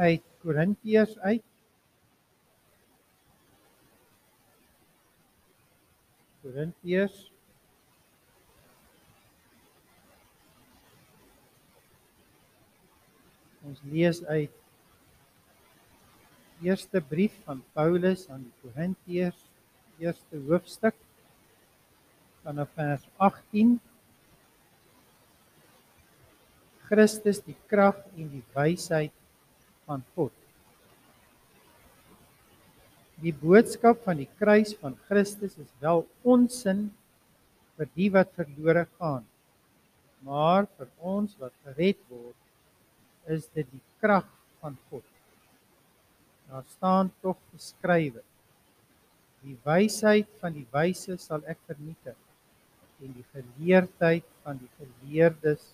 uit Korintiërs uit. Korintiërs Ons lees uit Eerste brief van Paulus aan die Korintiërs, eerste hoofstuk vanaf vers 18 Christus die krag en die wysheid van God. Die boodskap van die kruis van Christus is wel onsin vir die wat verlore gaan. Maar vir ons wat gered word, is dit die krag van God. Daar staan tog geskrywe: Die wysheid van die wyse sal ek vernietig en die geleerdheid van die geleerdes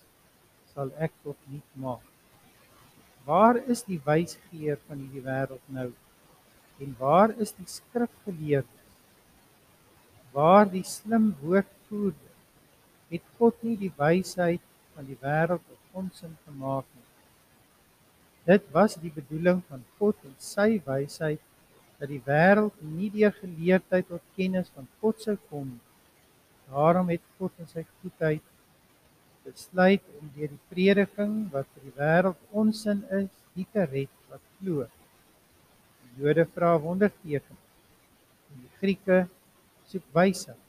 sal ek tot niet maak. Waar is die wysgeer van hierdie wêreld nou? En waar is die skrifgeleerdes? Waar die slim woordvoerder? Het God nie die wysheid van die wêreld op onsin gemaak nie? Dit was die bedoeling van God en sy wysheid dat die wêreld nie deur geleerdheid tot kennis van God sou kom nie. Daarom het God in sy goedheid besluit om deur die prediking wat vir die wêreld onsin is, die te red wat glo. Die Jode vra wonderteken. En die Grieke soek wysheid.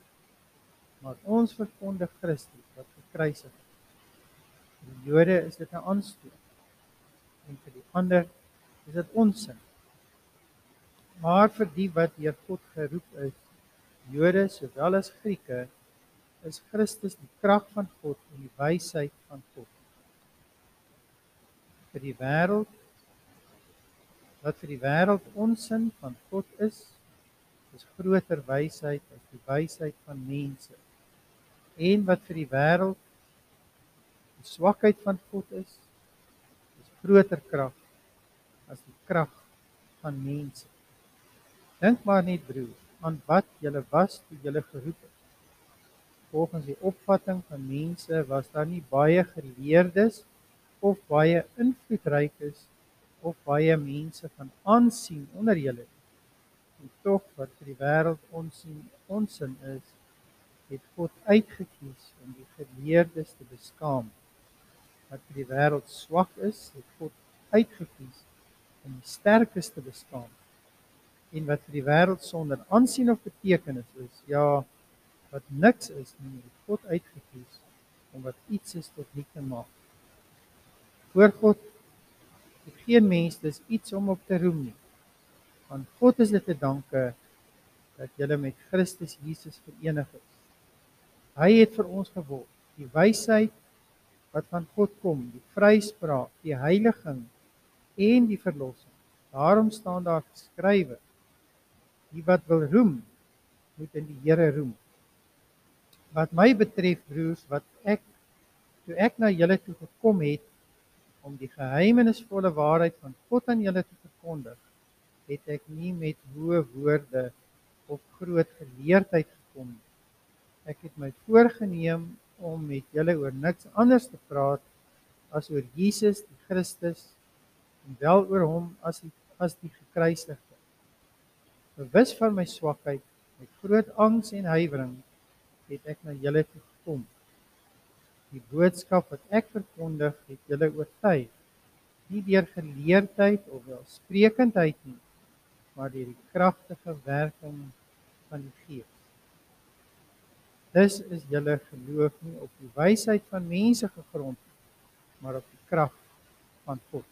Maar ons verkondig Christus wat gekruisig is. Vir die Jode is dit 'n aanstoot en vir die ander is dit onsin. Maar vir die wat deur God geroep is, Jode sowel as Grieke, is Christus die krag van God wysheid van God. Vir die wêreld wat vir die wêreld onsin van God is, is groter wysheid as die wysheid van mense. En wat vir die wêreld die swakheid van God is, is groter krag as die krag van mense. Dink maar net broer, aan wat jy was toe jy geroep volgens die opvatting van mense was daar nie baie geleerdes of baie invloedrykes of baie mense van aansien onder julle en tog wat vir die wêreld onsien onsin is het God uitgekies om die geleerdes te beskaam. Wat vir die wêreld swak is het God uitgekies om die sterkes te beskaam. En wat vir die wêreld sonder aansien of betekenis is ja wat niks is nie, het God uitgekies om wat iets is tot nie te maak. Voor God het geen mens dis iets om op te roem nie. Want God is dit te danke dat jy met Christus Jesus verenig is. Hy het vir ons geword die wysheid wat van God kom, die vryspraak, die heiliging en die verlossing. Daarom staan daar geskrywe: Die wat wil roem, moet in die Here roem wat my betref broers wat ek toe ek na julle toe gekom het om die geheimenisvolle waarheid van God aan julle te verkondig het ek nie met hoë woorde of groot geleerdheid gekom nie. Ek het my voorgenem om met julle oor niks anders te praat as oor Jesus die Christus en wel oor hom as die as die gekruisigde. Bewus van my swakheid met groot angs en huiwering het ek na julle toe gekom. Die boodskap wat ek verkondig, het julle oortuig, nie deur geleerdheid of welsprekendheid nie, maar deur die kragtige werking van die Gees. Dis is julle geloof nie op die wysheid van mense gegrond nie, maar op die krag van God.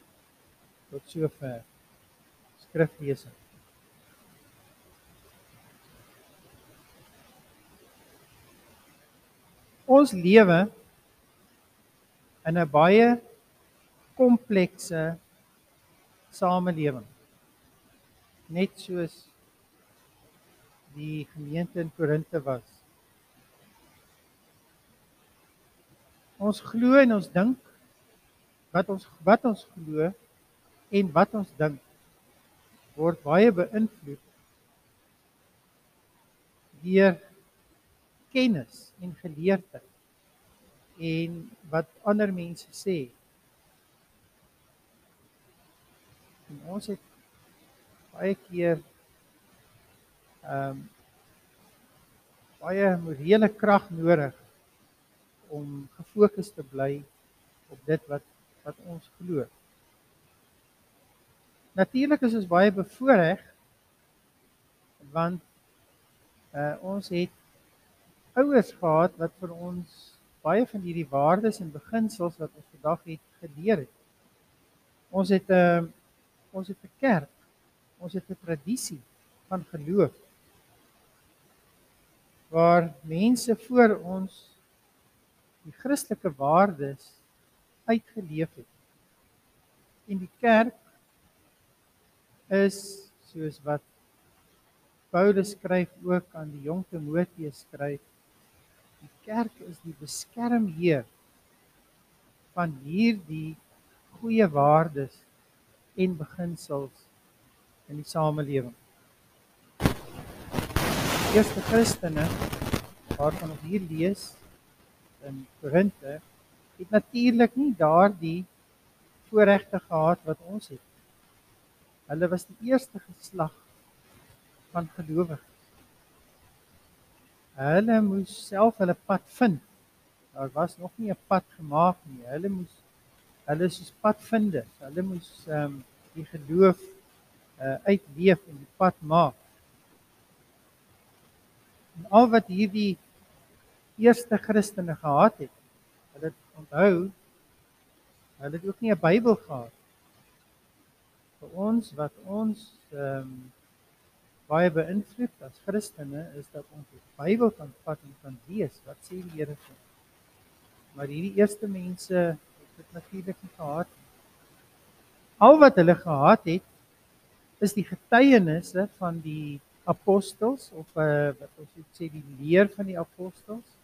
Tot sover skriflesing. Ons lewe in 'n baie komplekse samelewing. Net soos die gemeente in Korinthe was. Ons glo en ons dink wat ons wat ons glo en wat ons dink word baie beïnvloed deur kennis en geleerdheid en wat ander mense sê. En ons het baie keer ehm um, baie morele krag nodig om gefokus te bly op dit wat wat ons glo. Natuurlik is ons baie bevoordeel want uh, ons het ouers gehad wat vir ons baie van hierdie waardes en beginsels wat ons vandag het geleer het. Ons het 'n uh, eh, ons het 'n kerk. Ons het 'n tradisie van geloof waar mense voor ons die Christelike waardes uitgeleef het. En die kerk is soos wat Paulus skryf ook aan die jong Timoteus skryf kerk is die beskermheer van hierdie goeie waardes en beginsels in die samelewing. Eerste Christene waarvan ons hier lees in Korinte het natuurlik nie daardie voorregte gehad wat ons het. Hulle was die eerste geslag van gelowiges. Hulle moes self hulle pad vind. Daar was nog nie 'n pad gemaak nie. Hulle moes hulle is padvinders. Hulle moes ehm um, die geloof uh, uitleef en die pad maak. En al wat hierdie eerste Christene gehad het, hulle onthou hulle het ook nie 'n Bybel gehad. Vir ons wat ons ehm um, baie beïnvloed as Christene is dat ons die Bybel kan vat en kan lees wat sê die Here vir ons. Maar hierdie eerste mense het dit natuurlik nie gehad nie. Al wat hulle gehad het is die getuienisse van die apostels of uh, wat ons moet sê die leer van die apostels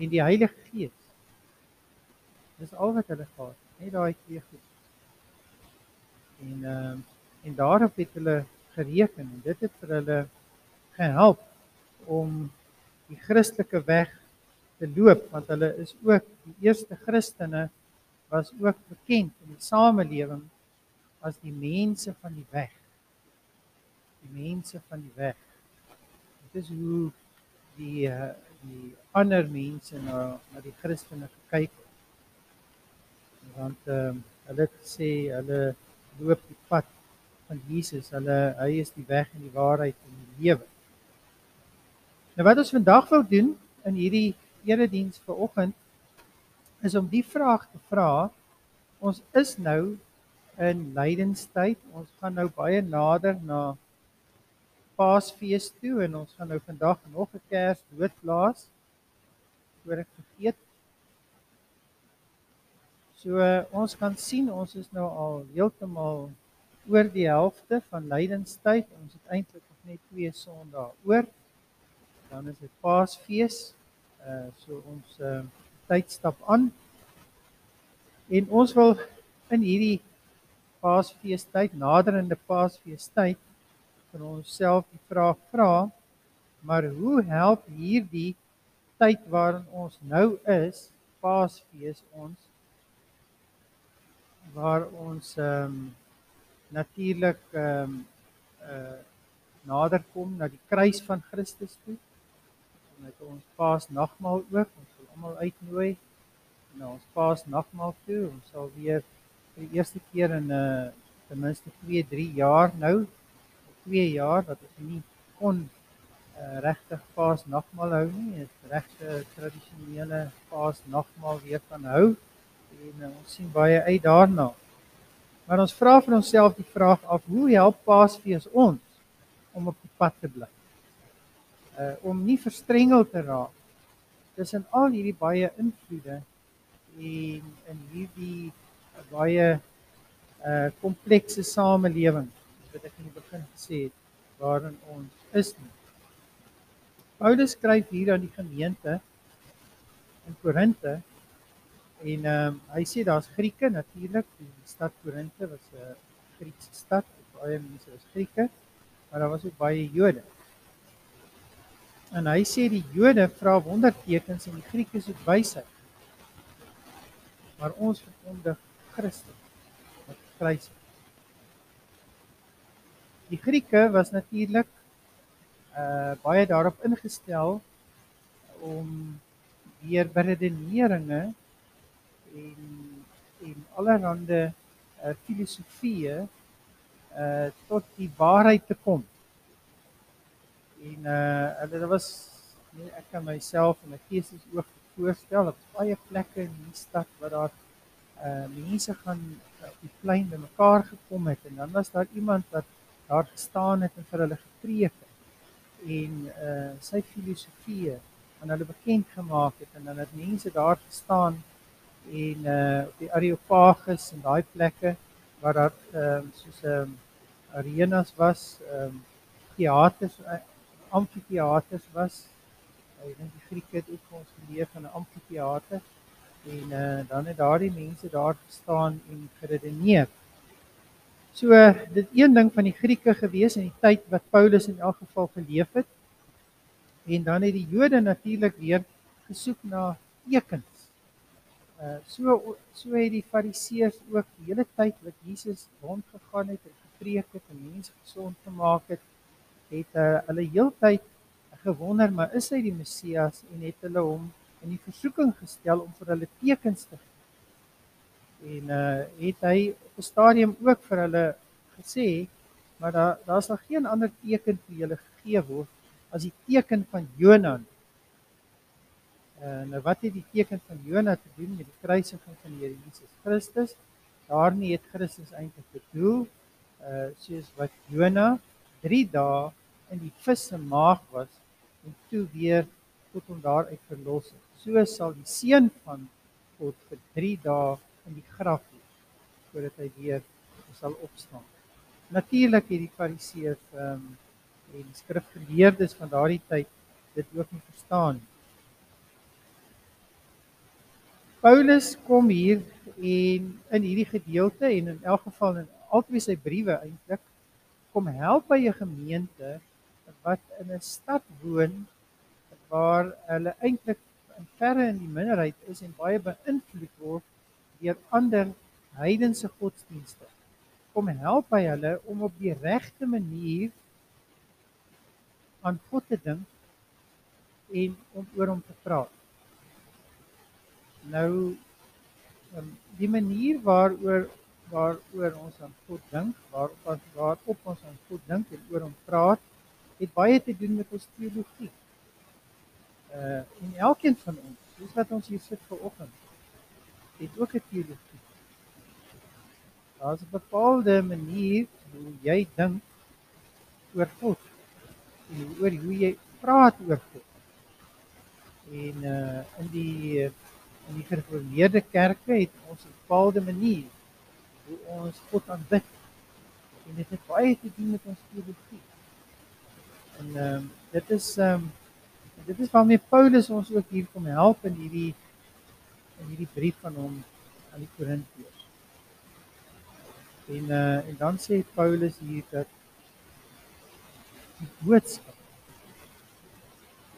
en die Heilige Gees. Dis al wat hulle gehad het, net daai twee goed. En ehm uh, en daarop het hulle gereken en dit het vir hulle gehelp om die Christelike weg te loop want hulle is ook die eerste Christene was ook bekend in die samelewing as die mense van die weg. Die mense van die weg. Dit is hoe die uh, die ander mense na na die Christene gekyk het. Want ehm um, hulle gesê hulle loop die pad van Jesus. Hulle hy is die weg en die waarheid en die lewe. Nou wat ons vandag wil doen in hierdie erediens vanoggend is om die vraag te vra. Ons is nou in lydenstyd. Ons gaan nou baie nader na Paasfees toe en ons gaan nou vandag nog 'n kers doodblaas. Voor ek vergeet. So ons kan sien ons is nou al heeltemal oor die helfte van lydenstyd. Ons het eintlik nog net twee Sondae oor. Dan is dit Paasfees. Uh so ons uh tyd stap aan. En ons wil in hierdie Paasfeestyd, naderende Paasfeestyd vir onsself die vraag vra, maar hoe help hierdie tyd waarin ons nou is, Paasfees ons waar ons ehm um, natuurlik ehm um, uh nader kom na die kruis van Christus toe. Met ons Paas nagmaal ook, ons wil almal uitnooi na ons Paas nagmaal toe. Ons sal weer vir die eerste keer in 'n uh, eh, ten minste 2, 3 jaar nou, 2 jaar wat ons nie kon uh, regtig Paas nagmaal hou nie, 'n regte tradisionele Paas nagmaal weer kan hou. En uh, ons sien baie uit daarna. Maar ons vra vir onsself die vraag af, hoe help Paasfees ons om op die pad te bly? Uh om nie verstrengel te raak tussen al hierdie baie invloede en in hierdie baie uh komplekse samelewing wat ek in die begin gesê het waarin ons is nie. Paulus skryf hier aan die gemeente in Korinte En ehm um, hy sê daar's Grieke natuurlik, die stad Korinte was 'n Griekse stad, baie mense was Grieke, maar daar was ook baie Jode. En hy sê die Jode vra wondertekens en die Grieke soek wysheid. Maar ons verkondig Christus wat gekruisig is. Die Grieke was natuurlik uh baie daarop ingestel om deur beredeneringe en en allerlei uh filosofieë uh tot die waarheid te kom. En uh hulle daar was nee, ek kan myself en my gees ook voorstel op baie plekke in die stad waar daar uh mense gaan op die plein bymekaar gekom het en dan was daar iemand wat daar gestaan het en vir hulle gepreek het en uh sy filosofieë aan hulle bekend gemaak het en dan het mense daar gestaan en uh op die Areopagus en daai plekke waar daar ehm um, soos 'n ehm, arenas was, ehm um, teaters, uh, amfitheaters was. Ek dink die Grieke het ook ons geleer van 'n amfitheater en uh dan het daardie mense daar gestaan en geredeneer. So dit een ding van die Grieke gewees in die tyd wat Paulus in elk geval geleef het. En dan het die Jode natuurlik weer gesoek na tekens Uh so so het die Fariseërs ook die hele tyd wat Jesus rondgegaan het en gepreek het en mense gesond gemaak het, het uh, hulle heeltyd gewonder, maar is hy die Messias en het hulle hom in die versoeking gestel om vir hulle tekens te gee. En uh het hy op 'n stadium ook vir hulle gesê, maar daar daar's nog geen ander teken vir julle gegee word as die teken van Jonah En nou wat het die teken van Jona te doen met die kruisiging van die Here Jesus Christus? Daarmee het Christus eintlik bedoel uh soos wat Jona 3 dae in die vis se maag was en toe weer tot hom daaruit verlos het. So sal die seun van God vir 3 dae in die graf wees voordat hy weer sal opstaan. Natuurlik het die Fariseërs ehm um, en skrifgeleerdes van daardie tyd dit ook nie verstaan nie. Paulus kom hier en in hierdie gedeelte en in elk geval in albei sy briewe eintlik kom help by 'n gemeente wat in 'n stad woon waar hulle eintlik in verre in die minderheid is en baie beïnvloed word deur ander heidense godsdienste. Kom help by hulle om op die regte manier aan God te dink en om oor hom te praat. Nou um, die manier waaroor waaroor ons aan God dink, waarop ons waarop ons aan God dink en oor hom praat, het baie te doen met ons teologie. Uh en elkeen van ons, soos wat ons hier sit vanoggend, het ook 'n teologie. Daar's 'n bepaalde manier hoe jy dink oor God en oor hoe jy praat oor God. En uh in die in die gereformeerde kerke het ons 'n bepaalde manier hoe ons God aanbid. En dit het baie te doen met ons teologie. En ehm um, dit is ehm um, dit is waarmee Paulus ons ook hier kom help in hierdie in hierdie brief van hom aan die Korintiërs. En uh en dan sê Paulus hier dat die boodskap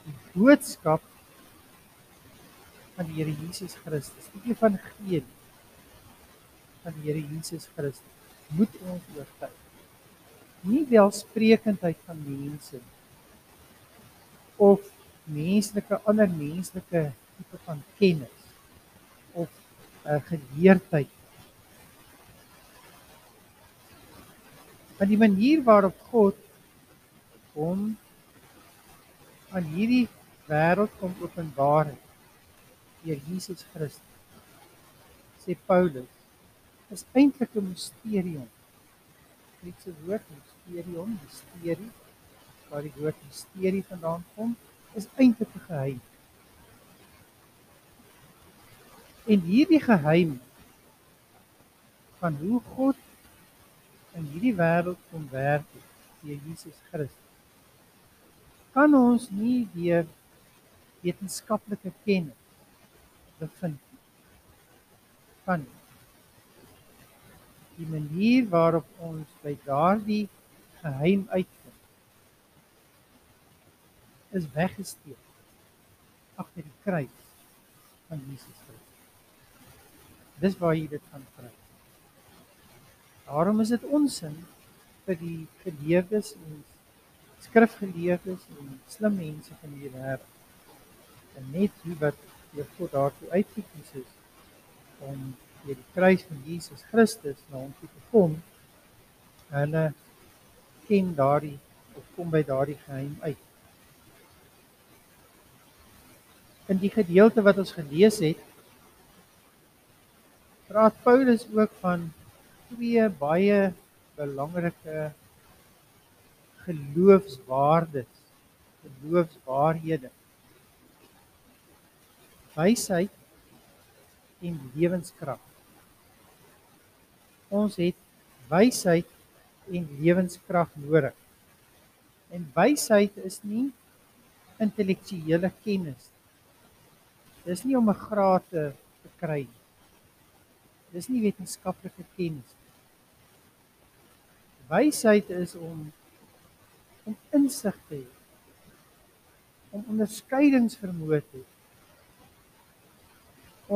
die boodskap van die Here Jesus Christus, die evangelie van die Here Jesus Christus moet ons oortuig. Nie welsprekendheid van mense of menslike ander menslike tipe van kennis of 'n uh, geleerdheid. Maar die manier waarop God hom aan hierdie wêreld kom openbaar het deur Jesus Christus. Sê Paulus, is eintlik 'n misterium. Griekse woord mysterium, misterie, waar die woord misterie vandaan kom, is eintlik 'n geheim. En hierdie geheim van hoe God in hierdie wêreld kom werk deur Jesus Christus kan ons nie deur wetenskaplike kennis bevind. Van die manier waarop ons by daardie geheim uitvind is weggesteek agter die kruis van Jesus Christus. Dis waar jy dit van kry. Daarom is dit onsin vir die geleerdes en skrifgeleerdes en slim mense van die wêreld. En net die wat deur God daartoe uitgekies is om deur die kruis van Jesus Christus na hom toe te kom. Hulle ken daardie of kom by daardie geheim uit. In die gedeelte wat ons gelees het, praat Paulus ook van twee baie belangrike geloofswaardes, geloofswaarhede. Wysheid en lewenskrag. Ons het wysheid en lewenskrag nodig. En wysheid is nie intellektuele kennis. Dis nie om 'n graad te, te kry nie. Dis nie wetenskaplike kennis. Wysheid is om om insig te hê. Om onderskeidingsvermoë te hê.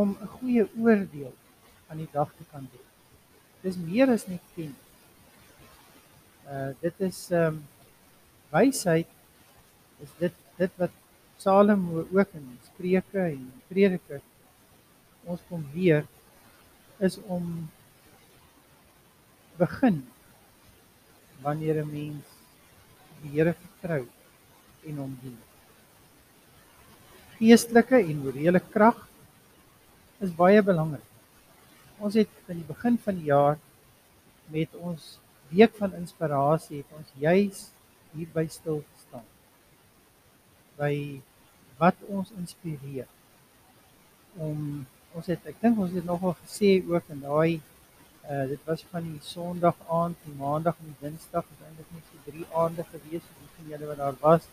Om 'n goeie oordeel aan die dag te kan doen. Dis meer as net kennis. Uh dit is ehm um, wysheid is dit dit wat Salomo ook in Spreuke en Prediker ons kom leer is om begin wanneer 'n mens die Here vertrou en hom dien. Geestelike en morele krag is baie belangrik. Ons het aan die begin van die jaar met ons week van inspirasie het ons juis hier by stil gestaan. By wat ons inspireer. Om ons het ek dink ons het nogal gesê ook in daai uh dit was van die Sondag aand, die Maandag en Dinsdag, het eintlik net so drie aande gewees vir die julle wat daar was.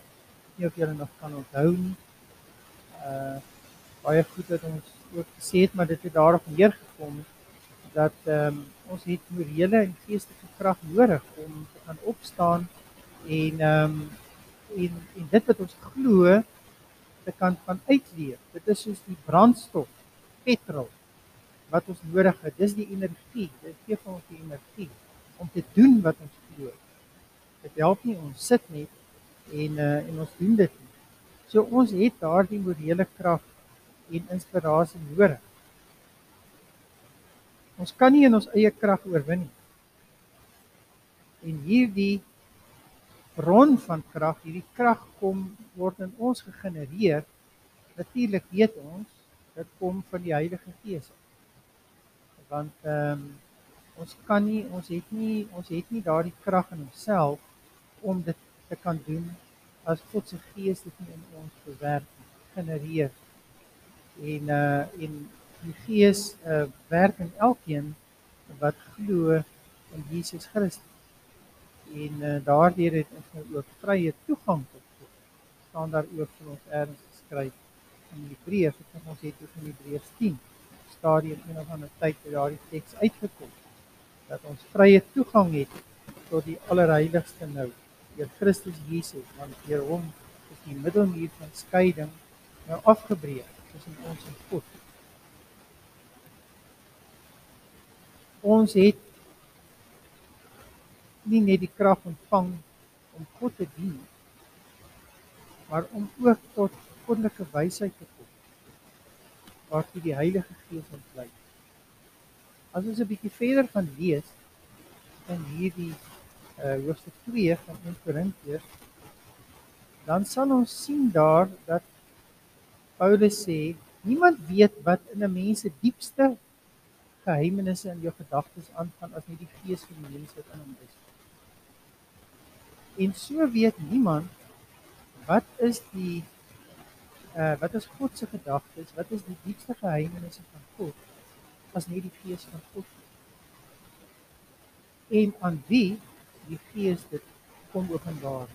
Nie of julle nog kan onthou nie. Uh baie goed dat ons ook gesê het maar dit het daarop neergekom dat ehm um, ons het morele en geestelike krag nodig om te gaan opstaan en ehm um, en en dit wat ons glo te kan van uitleef. Dit is soos die brandstof, petrol wat ons nodig het. Dis die energie. Dit gee vir ons die energie om te doen wat ons glo. Dit help nie ons sit net en uh, en ons doen dit nie. So ons het daardie morele krag en inspirasie nodig. Ons kan nie in ons eie krag oorwin nie. En hierdie bron van krag, hierdie krag kom word in ons gegenereer. Natuurlik weet ons dit kom van die Heilige Gees. Want ehm um, ons kan nie ons het nie ons het nie daardie krag in onsself om dit te kan doen as God se Gees dit nie in ons bewerk genereer. En uh en die Gees uh werk in elkeen wat glo in Jesus Christus. En uh, daardeur het ons nou ook vrye toegang tot God. staan daar ook vir ons erns geskryf in Hebreërs, ek dink ons het ook in Hebreërs 10 stadium een of ander tyd by daardie teks uitgekom dat ons vrye toegang het tot die allerheiligste nou deur Christus Jesus want deur hom is die middelmuur van skeiding nou afgebreek ons het nie net die krag ontvang om God te dien maar om ook tot goddelike wysheid te kom waartoe die Heilige Gees ons lei. As ons 'n bietjie verder van lees in hierdie uh hoofstuk 2 van 1 Korintiërs dan sal ons sien daar dat Paulus sê niemand weet wat in 'n mens se diepste geheimenisse in jou gedagtes aangaan as nie die Gees van die mens wat in hom is. En so weet niemand wat is die uh wat is God se gedagtes? Wat is die diepste geheimenisse van God as nie die Gees van God nie? En aan wie die Gees dit kom openbaar.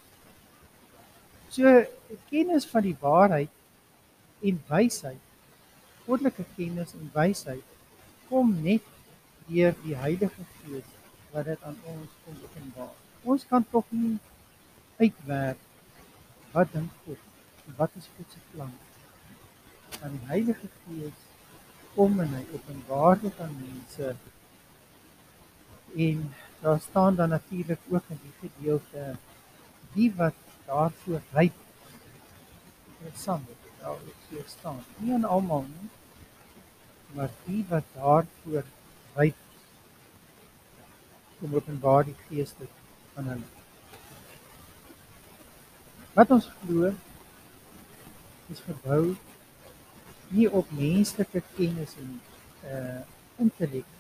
So kennis van die waarheid en wysheid, goddelike kennis en wysheid kom net deur die Heilige Gees wat dit aan ons kom openbaar. Ons kan tog nie uitwerk wat dink God? Wat is God se plan? Aan die Heilige Gees kom en hy openbaar dit aan mense en daar staan dan natuurlik ook in die gedeelte die wat daarvoor ryp interessant dit daar so staan nie aan almal nie maar die wat daarvoor ryp kom openbaar die geeste van hulle wat ons glo is gebou nie op menslike kennis en uh intellek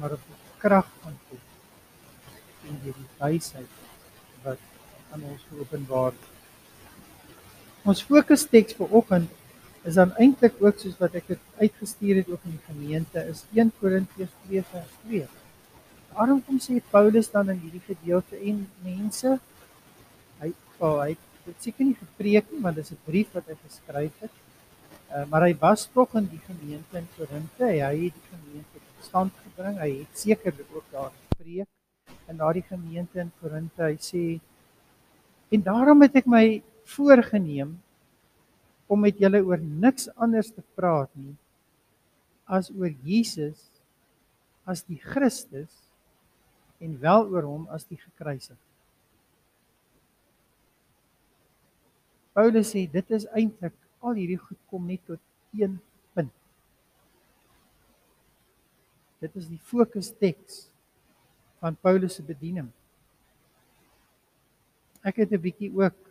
maar op die krag van God en die wysheid wat aan ons geopenbaar word. Ons fokus teks vir oggend is dan eintlik ook soos wat ek dit uitgestuur het ook in die gemeente is 1 Korintiërs 2 vers 2. Daarom kom sê Paulus dan in hierdie gedeelte en mense hy oh, hy het seker nie gepreek nie, maar dis 'n brief wat hy geskryf het. Uh, maar hy was tog in die gemeente in Korinte. Hy het die gemeente stand gebring. Hy het sekerlik ook daar gepreek in daardie gemeente in Korinte. Hy sê en daarom het ek my voorgenem om met julle oor niks anders te praat nie as oor Jesus as die Christus en wel oor hom as die gekruisig. Paulus sê dit is eintlik al hierdie goed kom net tot een punt. Dit is die fokus-teks van Paulus se bediening. Ek het 'n bietjie ook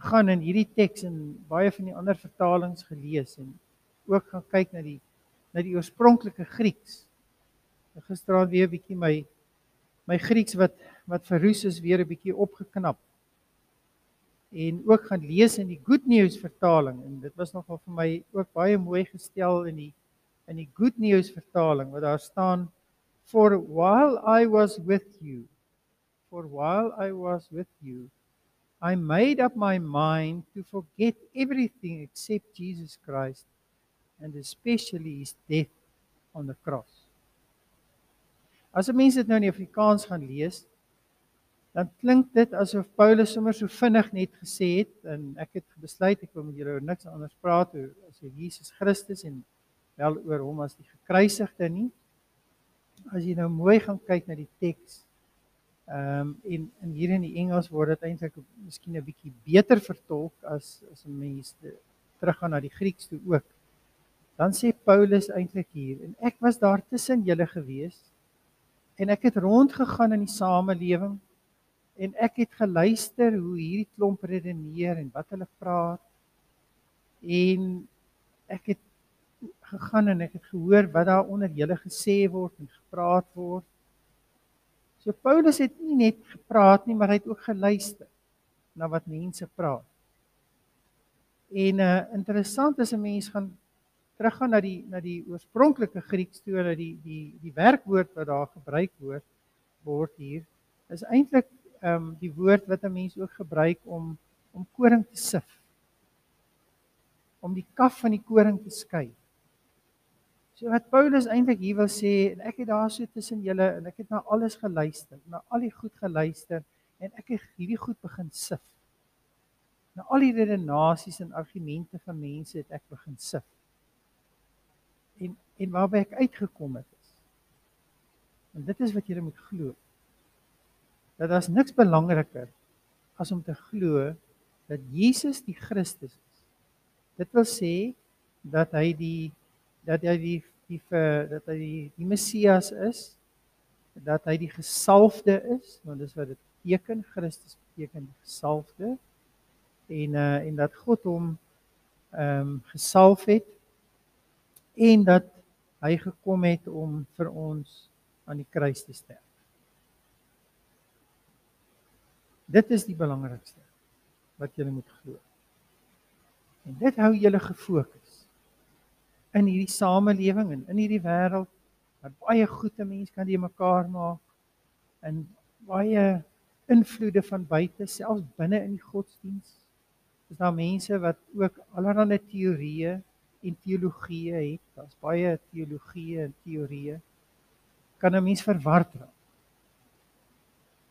gegaan in hierdie teks en baie van die ander vertalings gelees en ook gaan kyk na die na die oorspronklike Grieks. Ek gisteraand weer 'n bietjie my my Grieks wat wat verroes is weer 'n bietjie opgeknap. En ook gaan lees in die Good News vertaling en dit was nogal vir my ook baie mooi gestel in die in die Good News vertaling wat daar staan for while I was with you for while I was with you I made up my mind to forget everything except Jesus Christ and especially his death on the cross. As 'n mens dit nou in Afrikaans gaan lees, dan klink dit asof Paulus sommer so vinnig net gesê het en ek het besluit ek wil met julle oor niks anders praat oor as oor Jesus Christus en wel oor hom as die gekruisigde nie. As jy nou mooi gaan kyk na die teks, Ehm um, en in hier in die Engels word dit eintlik miskien 'n bietjie beter vertolk as as 'n mens teruggaan na die Grieks toe ook. Dan sê Paulus eintlik hier en ek was daar tussen julle gewees en ek het rondgegaan in die samelewing en ek het geluister hoe hierdie klomp redeneer en wat hulle praat en ek het gegaan en ek het gehoor wat daar onder julle gesê word en gepraat word So Paulus het nie net gepraat nie, maar hy het ook geluister na wat mense praat. En uh interessant is 'n mens gaan teruggaan na die na die oorspronklike Grieks toe dat die die die werkwoord wat daar gebruik word word hier is eintlik ehm um, die woord wat 'n mens ook gebruik om om koring te sif. Om die kaf van die koring te skei. So wat Paulus eintlik hier wil sê en ek het daar so tussen julle en ek het na alles geluister, na al die goed geluister en ek het hierdie goed begin sif. Na al die redenasies en argumente van mense het ek begin sif. En en waarby ek uitgekom het is. En dit is wat jy moet glo. Dat daar's niks belangriker as om te glo dat Jesus die Christus is. Dit wil sê dat hy die dat hy die die vir dat hy die, die Messias is, dat hy die gesalfde is, want dis wat dit beteken, Christus beteken die gesalfde en uh en dat God hom ehm um, gesalf het en dat hy gekom het om vir ons aan die kruis te sterf. Dit is die belangrikste wat jy moet glo. En dit hou julle gefokus in hierdie samelewing en in hierdie wêreld wat baie goeie mense kan die mekaar maak en baie invloede van buite selfs binne in die godsdiens is daar mense wat ook allerlei teorieë en teologie het? Daar's baie teologie en teorieë. Kan 'n mens verward raak?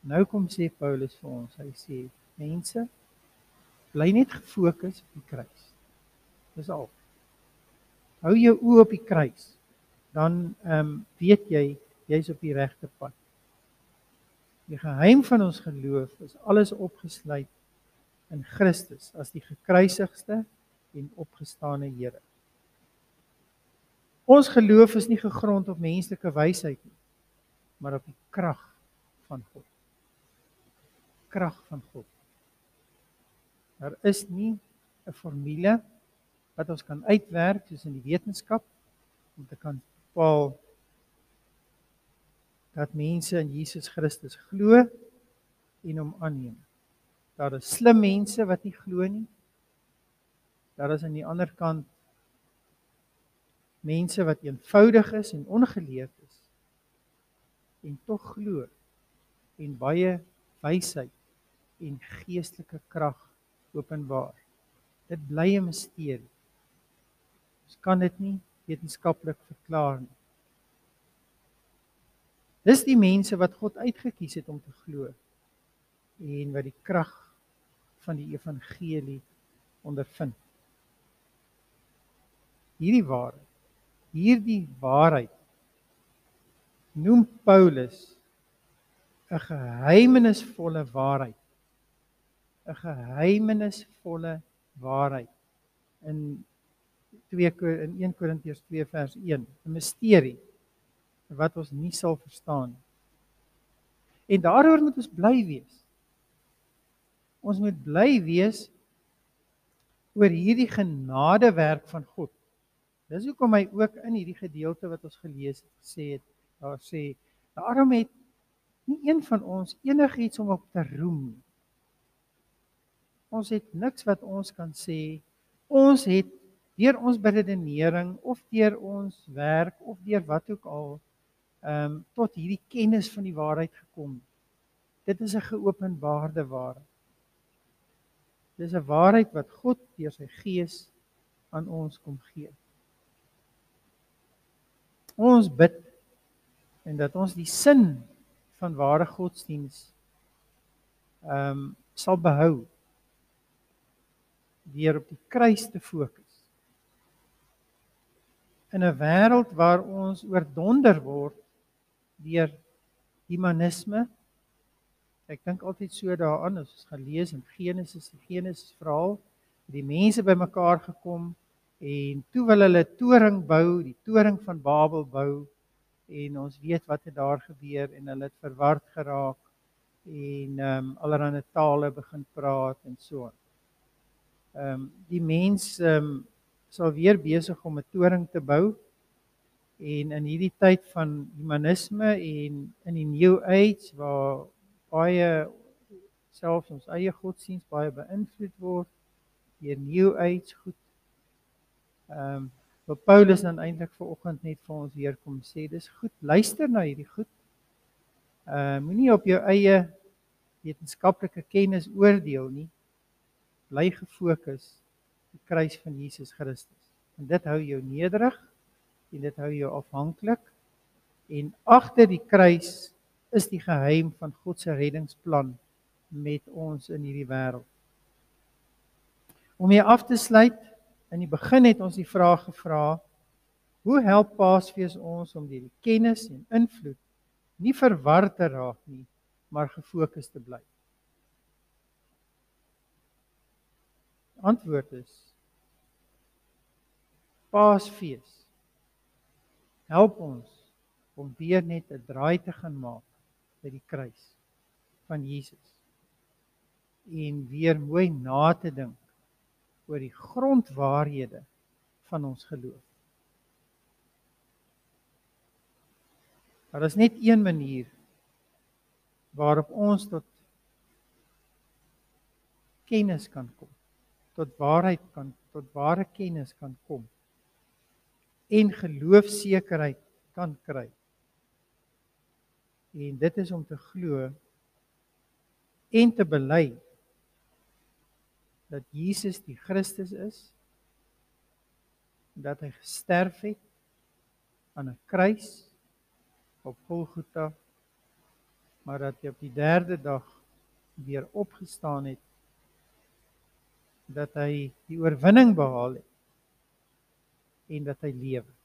Nou kom sê Paulus vir ons hy sê mense bly net gefokus op die kruis. Dis al hou jou oë op die kruis dan ehm um, weet jy jy's op die regte pad. Die geheim van ons geloof is alles opgesluit in Christus as die gekruisigde en opgestane Here. Ons geloof is nie gegrond op menslike wysheid nie, maar op die krag van God. Krag van God. Daar is nie 'n formule wat ons kan uitwerk soos in die wetenskap om te kan bepaal dat mense in Jesus Christus glo en hom aanneem. Daar is slim mense wat nie glo nie. Daar is aan die ander kant mense wat eenvoudig is en ongeleerd is en tog glo en baie wysheid en geestelike krag openbaar. Dit bly 'n misterie. Ons kan dit nie wetenskaplik verklaar nie. Dis die mense wat God uitget kies het om te glo en wat die krag van die evangelie ondervind. Hierdie waarheid hierdie waarheid noem Paulus 'n geheimenisvolle waarheid. 'n geheimenisvolle waarheid in 2 in 1 Korintiërs 2 vers 1, 'n misterie wat ons nie sal verstaan nie. En daaroor moet ons bly wees. Ons moet bly wees oor hierdie genadewerk van God Dis hoekom hy ook in hierdie gedeelte wat ons gelees het gesê het, daar sê, daarom het nie een van ons enigiets om op te roem nie. Ons het niks wat ons kan sê. Ons het deur ons beredenering of deur ons werk of deur wat ook al ehm um, tot hierdie kennis van die waarheid gekom. Dit is 'n geopenbaarde waarheid. Dis 'n waarheid wat God deur sy gees aan ons kom gee ons bid en dat ons die sin van ware godsdiens ehm um, sal behou deur op die kruis te fokus. In 'n wêreld waar ons oordonder word deur humanisme. Ek dink altyd so daaraan as ons gaan lees in Genesis, die Genesis verhaal, het die mense bymekaar gekom En toe wil hulle toring bou, die toring van Babel bou en ons weet wat het daar gebeur en hulle het verward geraak en ehm um, allerlei tale begin praat en so. Ehm um, die mens ehm um, sal weer besig om 'n toring te bou en in hierdie tyd van humanisme en in die new age waar baie selfs ons eie godsdiens baie beïnvloed word deur new age goed Ehm um, wat Paulus dan eintlik ver oggend net vir ons weer kom sê, dis goed, luister na hierdie goed. Ehm uh, moenie op jou eie wetenskaplike kennis oordeel nie. Bly gefokus die kruis van Jesus Christus. En dit hou jou nederig en dit hou jou afhanklik. En agter die kruis is die geheim van God se reddingsplan met ons in hierdie wêreld. Om hier af te sluit, In die begin het ons die vraag gevra: Hoe help Paasfees ons om die kennis en invloed nie verward te raak nie, maar gefokus te bly? Antwoord is: Paasfees help ons om weer net 'n draai te gaan maak by die kruis van Jesus en weer mooi na te dink oor die grondwaarhede van ons geloof. Daar is net een manier waarop ons tot kennis kan kom, tot waarheid kan tot ware kennis kan kom en geloofsekerheid kan kry. En dit is om te glo en te bely dat Jesus die Christus is dat hy gesterf het aan 'n kruis op Golgotha maar dat hy op die 3de dag weer opgestaan het dat hy die oorwinning behaal het en dat hy lewe